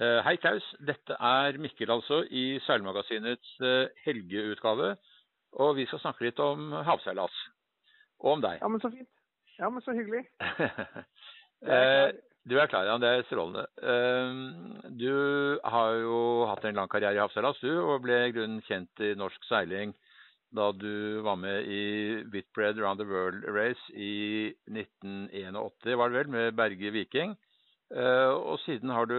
Eh, hei, Klaus. Dette er Mikkel, altså, i Seilmagasinets eh, helgeutgave. Og vi skal snakke litt om havseilas. Og om deg. Ja, men så fint. Ja, men så hyggelig. Eh, du er klar, ja. Det er strålende. Du har jo hatt en lang karriere i havseilas, du, og ble i grunnen kjent i norsk seiling da du var med i Whitbread Round the World Race i 1981, var det vel, med Berge Viking. Eh, og siden har du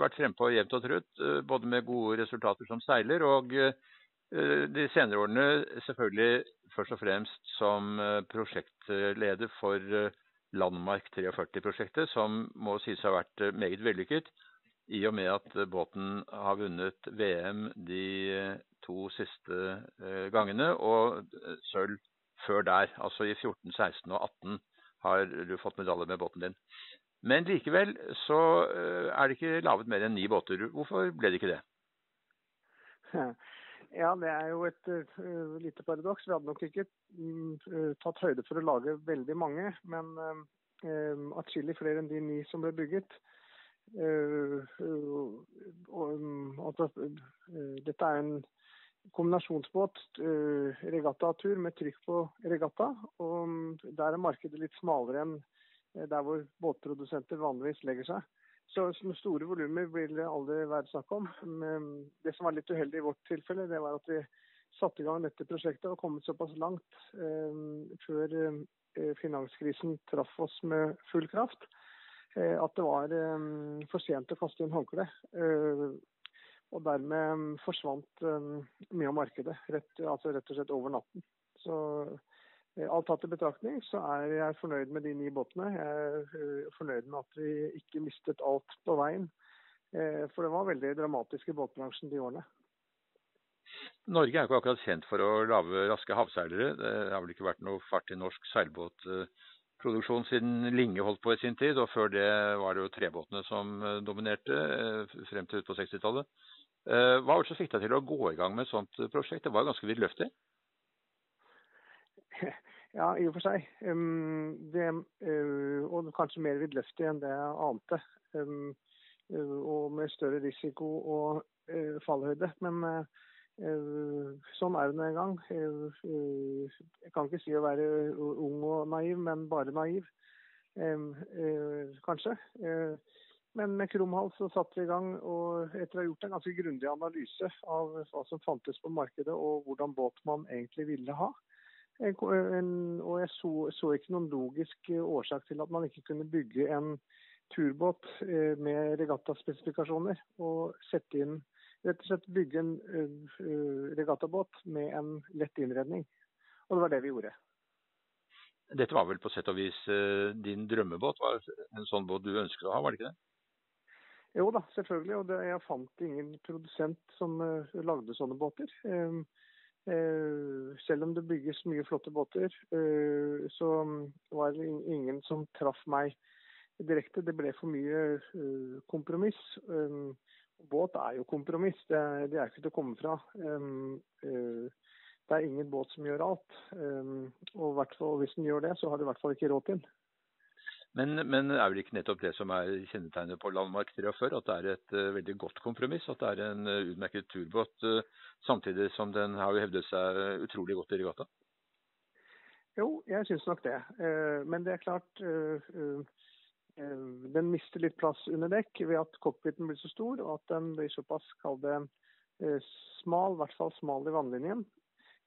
vært frempå jevnt og trutt, eh, både med gode resultater som seiler og eh, de senere årene selvfølgelig først og fremst som prosjektleder for Landmark 43-prosjektet, som må sies å ha vært meget vellykket, i og med at båten har vunnet VM de to siste gangene, og sølv før der. Altså i 14, 16 og 18 har du fått medalje med båten din. Men likevel så eh, er det ikke laget mer enn ni båter. Hvorfor ble det ikke det? Ja, det er jo et uh, lite paradoks. Vi hadde nok ikke uh, tatt høyde for å lage veldig mange, men uh, atskillig flere enn de ni som ble bygget. Uh, og, dette er en kombinasjonsbåt, regattatur med trykk på regatta. og Der er markedet litt smalere enn der hvor båtprodusenter vanligvis legger seg. Så, store volumer vil det aldri være snakk om. Men det som var litt uheldig i vårt tilfelle, det var at vi satte i gang dette prosjektet og kommet såpass langt eh, før eh, finanskrisen traff oss med full kraft, eh, at det var eh, for sent å kaste inn håndkleet. Eh, og dermed forsvant mye av markedet, rett, altså rett og slett over natten. Så Eh, alt tatt i betraktning så er jeg fornøyd med de ni båtene. Jeg er eh, fornøyd med at vi ikke mistet alt på veien. Eh, for det var veldig dramatisk i båtbransjen de årene. Norge er ikke akkurat kjent for å lage raske havseilere. Det har vel ikke vært noe fart i norsk seilbåtproduksjon siden Linge holdt på i sin tid. Og før det var det jo trebåtene som dominerte frem til ut på 60-tallet. Hva var det som fikk deg til å gå i gang med et sånt prosjekt? Det var jo ganske vidløftig? Ja, i og for seg. Det, uh, og kanskje mer vidløftig enn det jeg ante. Uh, og med større risiko og uh, fallhøyde. Men sånn er det nå en gang. jeg kan ikke si å være ung og naiv, men bare naiv. Kanskje. Men med krum hals så satte vi i gang, og etter å ha gjort en ganske grundig analyse av hva som fantes på markedet og hvordan båt man egentlig ville ha, og jeg så, så, ikke noen logisk eh, årsak til at man ikke kunne bygge en turbåt eh, med regattaspesifikasjoner og sette inn rett og slett bygge en uh, regattabåt med en lett innredning. Og det var det vi gjorde. Dette var vel på sett og vis din drømmebåt? Var en sånn båt du ønsket å ha, var det ikke det? Jo da, selvfølgelig. Og det, jeg fant ingen produsent som uh, lagde sånne båter. Um, selv om det bygges mye flotte båter, eh, så var det ingen som traff meg direkte. Det ble for mye eh, kompromiss. Båt er jo kompromiss, det er ikke til å komme fra. Det er ingen båt som gjør alt. Og hvis den gjør det, så har du i hvert fall ikke råd til den. Men, men, er vel ikke nettopp det som er kjennetegnet på Landmark 43, at det er et uh, veldig godt kompromiss? At det er en uh, utmerket turbåt, uh, samtidig som den har jo hevdet seg utrolig godt i regatta? Jo, jeg syns nok det. men det er klart den mister litt plass under dekk ved at cockpiten blir så stor, og at den blir såpass, kall det, smal, i hvert fall smal i vannlinjen.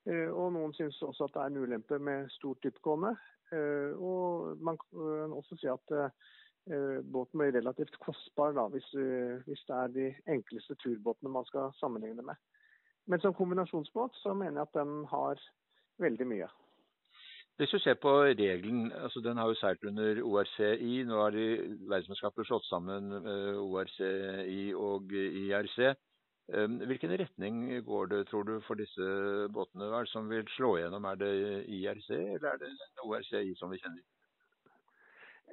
Og noen syns også at det er en ulempe med stort dyptgående. Eh, og man kan også si at eh, båten blir relativt kostbar da, hvis, hvis, det er de enkleste turbåtene man skal sammenligne med. Men som kombinasjonsbåt så mener jeg at den har veldig mye. Hvis du ser på regelen, altså den har jo seilt under ORCI. Nå har de verdensmesterskapet slått sammen eh, ORCI og IRC. Ehm, hvilken retning går det, tror du, for disse båtene? Hva er det som vil slå igjennom? Er det IRC, eller er det ORCI som vi kjenner?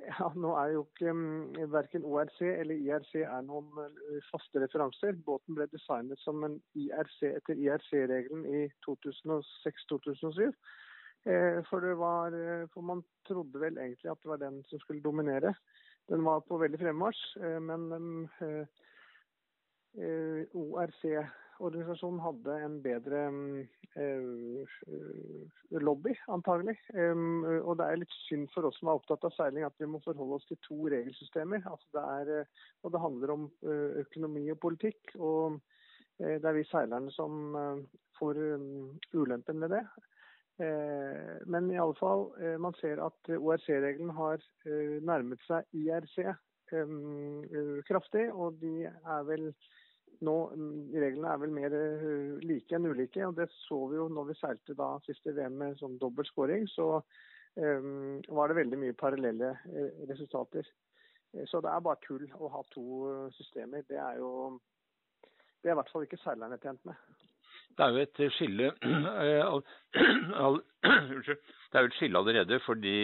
Ja, nå er jo ikke um, Verken ORC eller IRC er noen uh, faste referanser. Båten ble designet som en IRC etter IRC-regelen i 2006-2007. Eh, for, var, eh, for man trodde vel egentlig at det var den som skulle dominere. Den var på veldig fremmarsj, eh, men um, ORC-organisasjonen hadde en bedre lobby, antagelig. Og det er litt synd for oss som er opptatt av seiling at vi må forholde oss til to regelsystemer. Altså det er, og det handler om økonomi og politikk. og det er vi seilerne som får ulempen med det. Men i alle fall, man ser at ORC-regelen har nærmet seg IRC kraftig. Og de er vel nå Reglene er vel mer like enn ulike. og Det så vi jo når vi seilte da siste VM med sånn dobbel scoring. Så var det veldig mye parallelle resultater. Så det er bare tull å ha to systemer. Det er jo det er i hvert fall ikke seilerne tjent med. Det er jo et skille Det er jo et skille allerede, fordi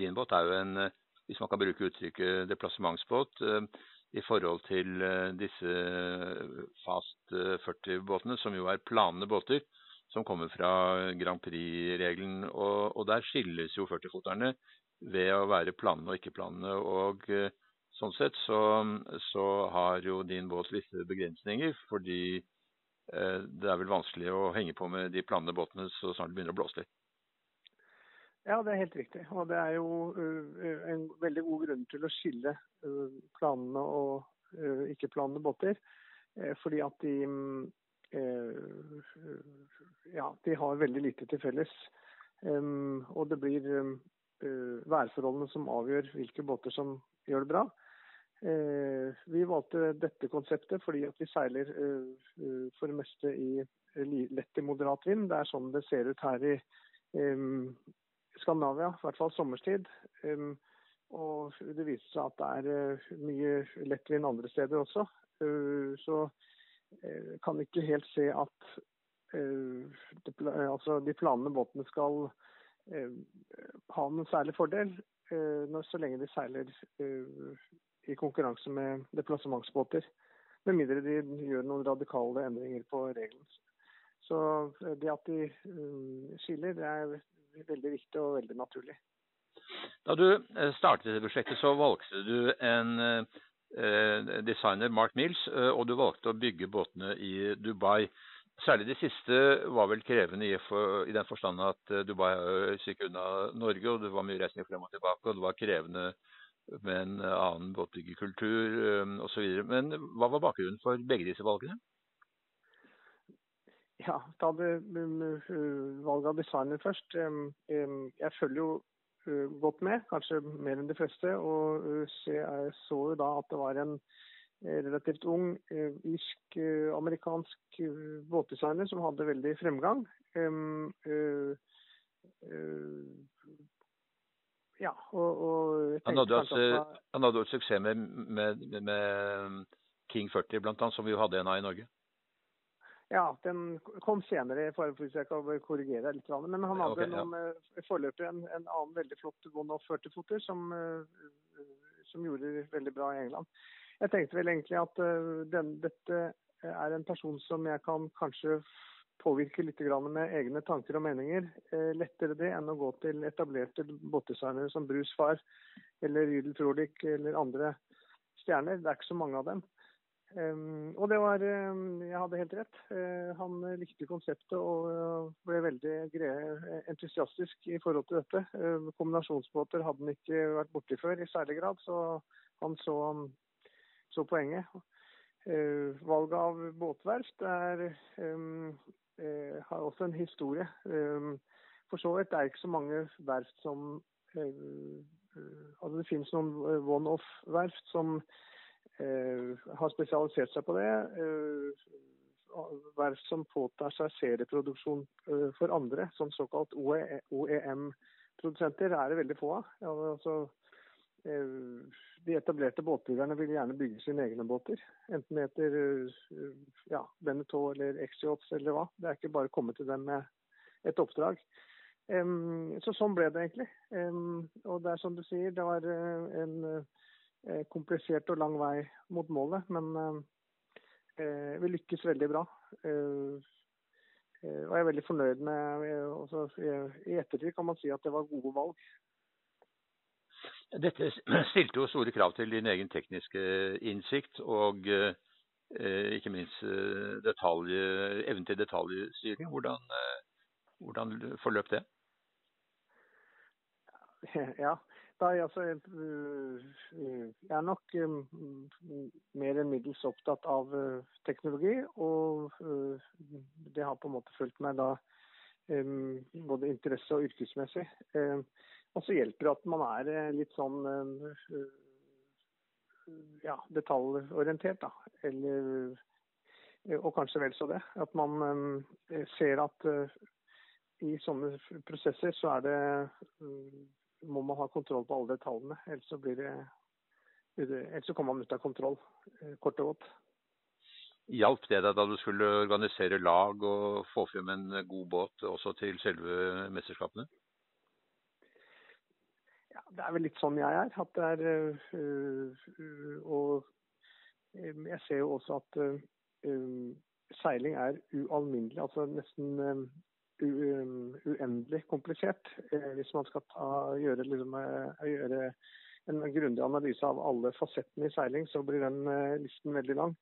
din båt er jo en, hvis man kan bruke uttrykket deplassementsbåt, eh, i forhold til eh, disse fast 40-båtene, som jo er planende båter, som kommer fra Grand Prix-regelen. Og, og, der skilles jo 40-foterne ved å være planende og ikke planende. Og sånn sett så, så har jo din båt visse begrensninger, fordi Eh, det er vel vanskelig å henge på med de planende båtene så snart det begynner å blåse litt. Ja, det er helt riktig. Og det er jo uh, en veldig god grunn til å skille uh, planene og uh, ikke-planene båter. fordi at de ja, de har veldig lite til felles. Og det blir værforholdene som avgjør hvilke båter som gjør det bra. Eh, vi valgte dette konseptet fordi at vi seiler eh, eh, for det meste i lett til moderat vind. Det er sånn det ser ut her i Skandinavia, i hvert fall sommerstid. Og det viser seg at det er mye lettvint andre steder også. Så kan ikke helt se at altså de planene båtene skal ha noen særlig fordel så lenge de seiler i konkurranse med deplassementsbåter. Med mindre de gjør noen radikale endringer på reglene. Så eh, det at de eh, skiller, det er veldig viktig og veldig naturlig. Da du eh, startet prosjektet, så valgte du en designer, Mark Mills, og du valgte å bygge båtene i Dubai. Særlig det siste var vel krevende i, den forstand at Dubai er stykke unna Norge, og det var mye reising frem og tilbake, og det var krevende med en annen båtbyggerkultur osv. Men hva var bakgrunnen for begge disse valgene? Ja, ta det valget av designer først. Jeg følger jo uh, godt med, kanskje mer enn de fleste. Og uh, jeg så jo da at det var en eh, relativt ung irsk-amerikansk båtdesigner som hadde veldig fremgang. Ja, og, og han, hadde også, at, han hadde også suksess med, med, med, King 40 blant annet, som vi jo hadde en av i Norge. Ja, den kom senere, for hvis jeg kan korrigere litt. Men han hadde okay, noen, ja. forløpig en, en, annen veldig flott one-off 40-foter som, som, gjorde veldig bra i England. Jeg tenkte vel egentlig at den, dette er en person som jeg kan kanskje påvirke litt med egne tanker og meninger. Eh, lettere det enn å gå til etablerte båtdesignere som Brus far eller Rydel Frolik eller andre stjerner. Det er ikke så mange av dem. Um, og det var um, Jeg hadde helt rett. Uh, han likte konseptet og uh, ble veldig entusiastisk i forhold til dette. Uh, kombinasjonsbåter hadde han ikke vært borti før i særlig grad, så han så, så poenget. valget av båtverft er eh, har også en historie. For så vidt er det ikke så mange verft som eh, Altså det finnes noen eh, one-off-verft som eh, har spesialisert seg på det. verft som påtar seg serieproduksjon for andre, som såkalt OEM-produsenter, e er det veldig få av. Altså, de etablerte båtbyggerne vil gjerne bygge sine egne båter. Enten det heter eh, ja, Beneteau eller X-Yachts eller hva. Det er ikke bare å komme til dem med et oppdrag. så sånn ble det egentlig. og det er som du sier, det var eh, en eh, komplisert og lang vei mot målet. Men vi lykkes veldig bra. og jeg er veldig fornøyd med også, I ettertid kan man si at det var gode valg. Dette stilte jo store krav til din egen tekniske innsikt og eh, ikke minst eh, detalj, evnen til detaljstyring. Hvordan, eh, hvordan forløp det? Ja, da, altså, jeg er nok mer enn middels opptatt av teknologi. Og det har på en måte fulgt meg da både interesse og yrkesmessig. Og så hjelper det at man er eh, litt sånn eh, ja, detaljorientert, da. Eller, eh, og kanskje vel så det. At man ser at i sånne prosesser så er det må man ha kontroll på alle detaljene. Ellers så blir det ellers så kommer man ut av kontroll, kort og godt. Hjalp det deg da du skulle organisere lag og få frem en god båt også til selve mesterskapene? Ja, det er vel litt sånn jeg er. At det er uh, Og jeg ser jo også at øh, seiling er ualminnelig, altså nesten uendelig komplisert. Uh, hvis man skal ta, gjøre, liksom, gjøre, en grundig analyse av alle fasettene i seiling, så blir den listen veldig lang.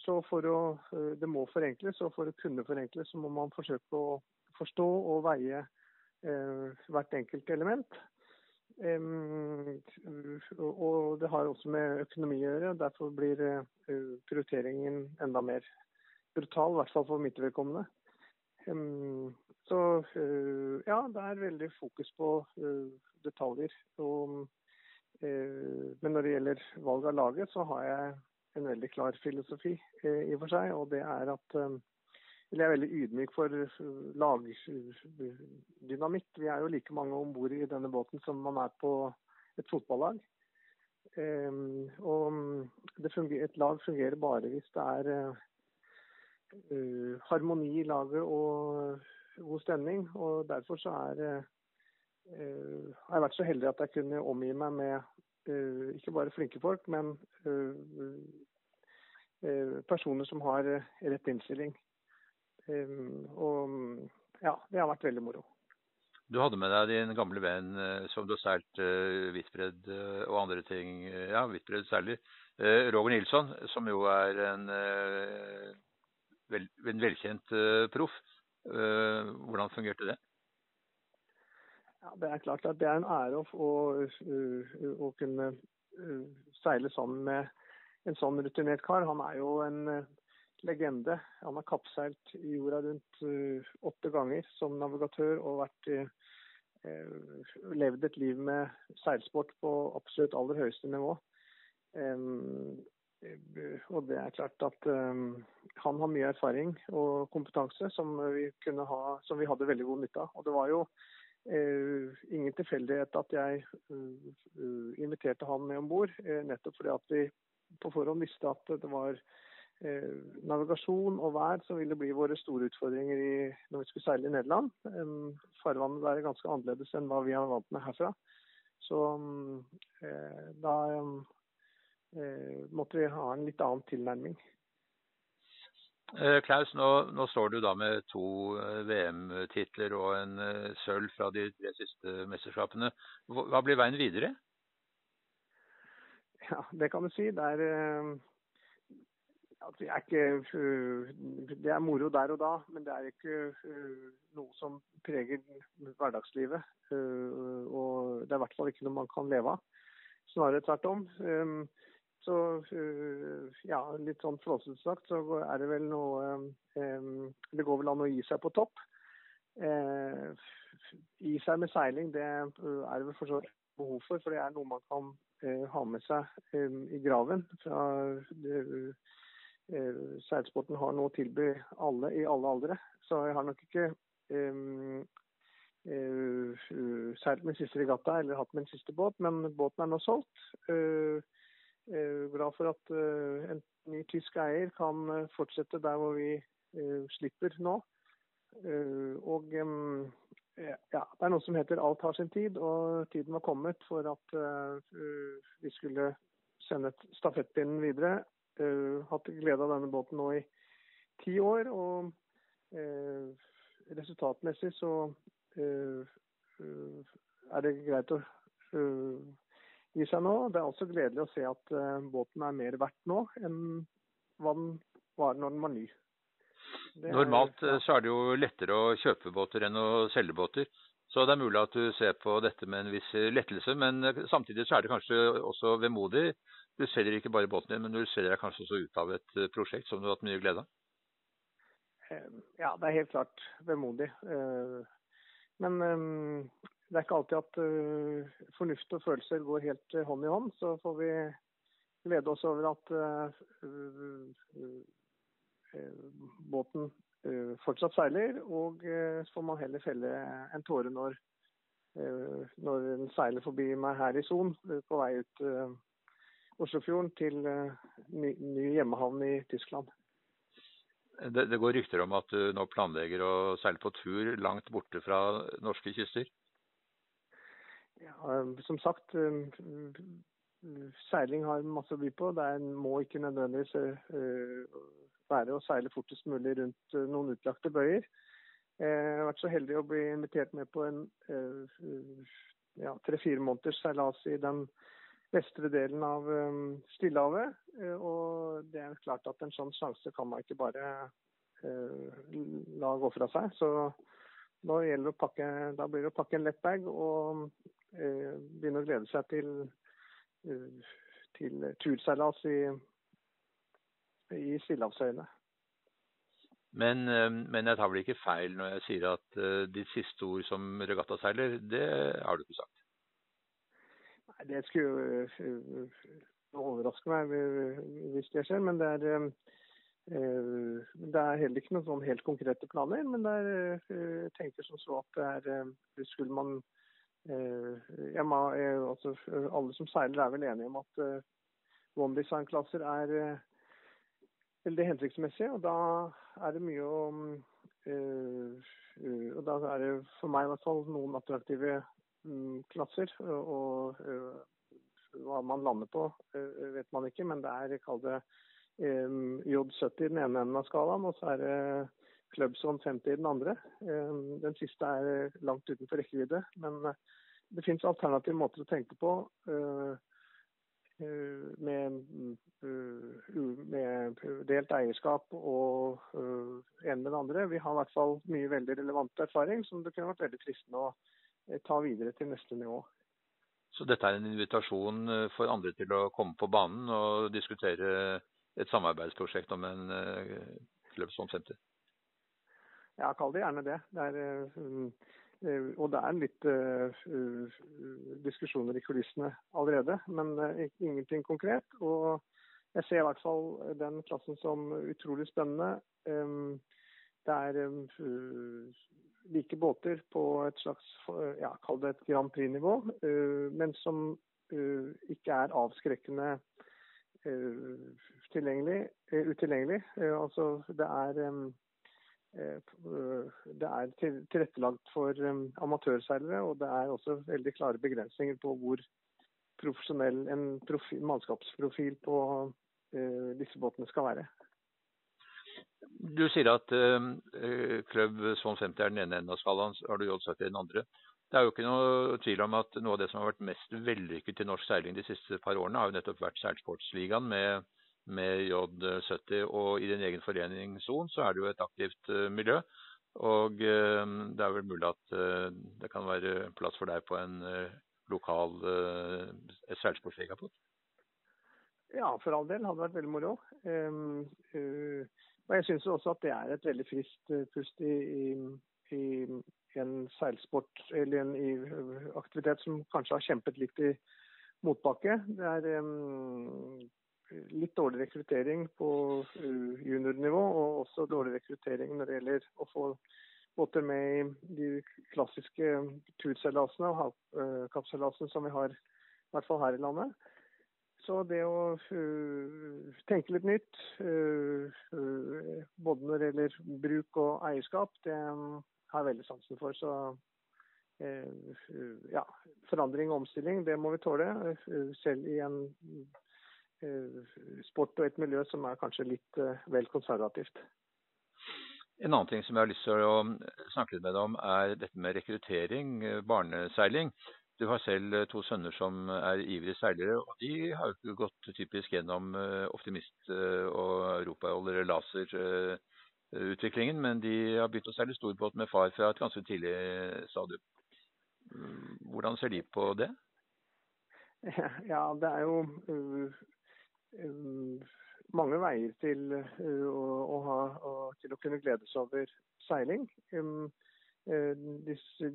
Så for å, Det må forenkles, og for å kunne forenkles så må man forsøke å forstå og veie Eh, hvert enkelt element. Og det har også med økonomi å gjøre. Derfor blir eh, prioriteringen enda mer brutal, i hvert fall for mitt vedkommende. Så eh, ja, det er veldig fokus på detaljer. Og, men når det gjelder valg av laget, så har jeg en veldig klar filosofi i og for seg. Og det er at jeg er veldig ydmyk for lagdynamikk. Vi er jo like mange om bord i denne båten som man er på et fotballag. Og fungerer, et lag fungerer bare hvis det er uh, harmoni i laget og god stemning. Og derfor så er uh, har jeg vært så heldig at jeg kunne omgi meg med uh, ikke bare flinke folk, men personer som har rett innstilling. Um, og ja, det har vært veldig moro. Du hadde med deg din gamle venn som du har seilt Hvitbredd og andre ting, ja, Hvitbredd særlig, Roger Nilsson, som jo er en, vel, en velkjent proff. hvordan fungerte det? Ja, Det er klart at det er en ære å, å, å kunne seile sammen med en sånn rutinert kar. Han er jo en legende. Han har kappseilt jorda rundt åtte ganger som navigatør og vært, levd et liv med seilsport på absolutt aller høyeste nivå. Um, og det er klart at um, han har mye erfaring og kompetanse som vi, ha, som vi hadde veldig god nytte av. Og det var jo uh, ingen tilfeldighet at jeg inviterte han med om bord, nettopp fordi at vi på forhånd visste at det var Eh, navigasjon og vær som ville bli våre store utfordringer i, når vi skulle seile i Nederland. Farvannet der er ganske annerledes enn hva vi er vant med herfra. Så eh, da eh, måtte vi ha en litt annen tilnærming. Klaus, nå, nå, står du da med to VM-titler og en sølv fra de tre siste mesterskapene. Hva blir veien videre? Ja, det kan du si. Det er det er, ikke, det er moro der og da, men det er ikke noe som preger hverdagslivet. Og det er i hvert fall ikke noe man kan leve av. Snarere tvert om. Så ja, litt sånn flåsete sagt, så er det vel noe Det går vel an å gi seg på topp. Gi seg med seiling, det er det vel for så vidt behov for, for det er noe man kan ha med seg i graven. fra seilsporten har noe å tilby alle i alle aldre. Så jeg har nok ikke um, uh, seilt min siste regatta eller hatt min siste båt, men båten er nå solgt. Uh, glad for at en ny tysk eier kan fortsette der hvor vi slipper nå. og ja, det er noe som heter 'alt har sin tid', og tiden var kommet for at vi skulle sende stafettpinnen videre uh, hatt glede av denne båten nå i ti år. Og resultatmessig så er det greit å gir seg nå. Det er også gledelig å se at båten er mer verdt nå enn hva den var når den var ny. Det Normalt ja. så er det jo lettere å kjøpe båter enn å selge båter. Så det er mulig at du ser på dette med en viss lettelse, men samtidig så er det kanskje også vemodig. Du selger ikke bare båten din, men du selger deg kanskje også ut av et prosjekt som du har hatt mye glede av? Ja, det er helt klart vemodig. Eh, men eh, det er ikke alltid at uh, fornuft og følelser går helt hånd i hånd. Så får vi glede oss over at båten fortsatt seiler. Og så får man heller felle en tåre når, når den seiler forbi meg her i Son på vei ut Oslofjorden til ny, ny hjemmehavn i Tyskland. Det, det, går rykter om at du nå planlegger å seile på tur langt borte fra norske kyster? Ja, som sagt, um, seiling har masse å by på. Det må ikke nødvendigvis uh, være å seile fortest mulig rundt uh, noen utlagte bøyer. Jeg har vært så heldig å bli invitert med på en uh, ja, tre-fire måneders seilas i den vestre delen av um, Stillehavet. Uh, og det er klart at en sånn sjanse kan man ikke bare la gå fra seg. Så å pakke, da blir det å pakke en lett bag og eh, begynne å glede seg til, til turseilas i, i Stillehavsøyene. Men, men, jeg tar vel ikke feil når jeg sier at ditt siste ord som regattaseiler, det har du ikke sagt? Nei, Det skulle uh, overraske meg hvis det skjer. Men det er, uh, det er heller ikke noen sånn helt konkrete planer. Men er, uh, tenker som så at det er Skulle man må, altså, Alle som seiler er vel enige om at one design-klasser er veldig hensiktsmessige. Og da er det mye å og da er det for meg i hvert fall noen attraktive Mm, klasser. Og, hva man lander på, vet man ikke, men det er kall det J70 i den ene enden av skalaen, og så er det Clubson 50 i den andre. Den siste er langt utenfor rekkevidde, men det finnes alternative måter å tenke på. Med, med, delt eierskap og en med det andre. Vi har i hvert fall mye veldig relevant erfaring som det kunne vært veldig fristende å Eh, ta videre til neste nivå. Så dette er en invitasjon eh, for andre til å komme på banen og diskutere et samarbeidsprosjekt om en klubbsomsenter? Ja, kall det gjerne det. det er, uh, og det er litt diskusjoner i kulissene allerede, men ingenting konkret. Og jeg ser i hvert fall den klassen som utrolig spennende. Det er like båter på et slags ja, kall det et Grand Prix-nivå, men som ikke er avskrekkende tilgjengelig, utilgjengelig. altså det er det er tilrettelagt for amatørseilere, og det er også veldig klare begrensninger på hvor profesjonell en profil, mannskapsprofil på disse båtene skal være. Du sier at Club Swan 50 er den ene enden av skalaen, du J70 den andre. Det er jo ikke noe tvil om at noe av det som har vært mest vellykket i norsk seiling de siste par årene, har jo nettopp vært Seilsportsligaen med, med, J70. Og i din egen forening Son så er det jo et aktivt uh, miljø. Og uh, det er vel mulig at det kan være plass for deg på en lokal uh, seilsportsligapott? Ja, for all del. Hadde vært veldig moro. Um, uh, og Jeg syns også at det er et veldig friskt eh, pust i, i, i en seilsport eller en i aktivitet som kanskje har kjempet litt i motbakke. Det er um, litt dårlig rekruttering på uh, juniornivå, og også dårlig rekruttering når det gjelder å få båter med i de klassiske turseilasene og havkappseilasene som vi har i hvert fall her i landet. Så det å uh, tenke litt nytt, uh, uh, både når det gjelder bruk og eierskap, det um, har veldig sansen for. Så ja, forandring og omstilling, det må vi tåle. selv i en sport og et miljø som er kanskje litt vel konservativt. En annen ting som jeg har lyst til å snakke med deg om, er dette med rekruttering, barneseiling. Du har selv to sønner som er ivrige seilere, og de har jo ikke gått typisk gjennom optimist- og europa- eller laserutviklingen, men de har begynt å seile storbåt med far fra et ganske tidlig stadium. Hvordan ser de på det? Ja, det er jo uh, uh, mange veier til, uh, å, ha, til, å, kunne gledes over seiling. Um, disse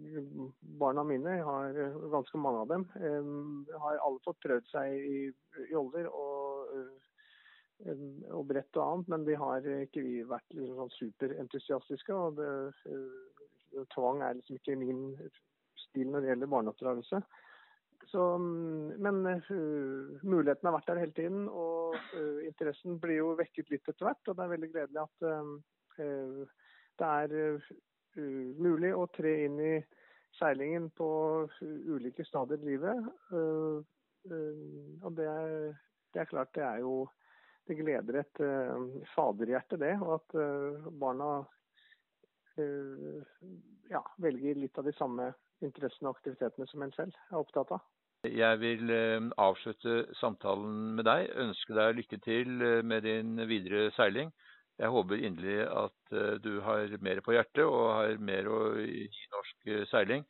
barna mine, har ganske mange av dem, har alle fått prøvd seg i joller og, og brett og annet, men vi har ikke vi vært liksom sånn superentusiastiske. og det, Tvang er liksom ikke min stil når det gjelder barneoppdragelse. Så, men uh, muligheten har vært der hele tiden, og uh, interessen blir jo vekket litt etter hvert. Og det er veldig gledelig at uh, det er mulig å tre inn i seilingen på ulike stadier i livet. og det det er, klart det er jo Det gleder et faderhjerte, det. Og at barna ja, velger litt av de samme interessene og aktivitetene som en selv er opptatt av. Jeg vil avslutte samtalen med deg. Ønske deg lykke til med din videre seiling. Jeg håper inderlig at du har mer på hjertet og har mer å gi norsk seiling.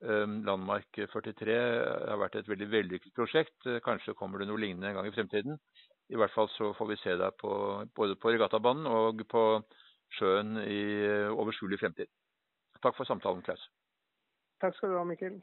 Landmark 43 har vært et veldig vellykket prosjekt. Kanskje kommer det noe lignende en gang i fremtiden. I hvert fall så får vi se deg på, både på regattabanen og på sjøen i overskuelig fremtid. Takk for samtalen, Klaus. Takk skal du ha, Mikkel.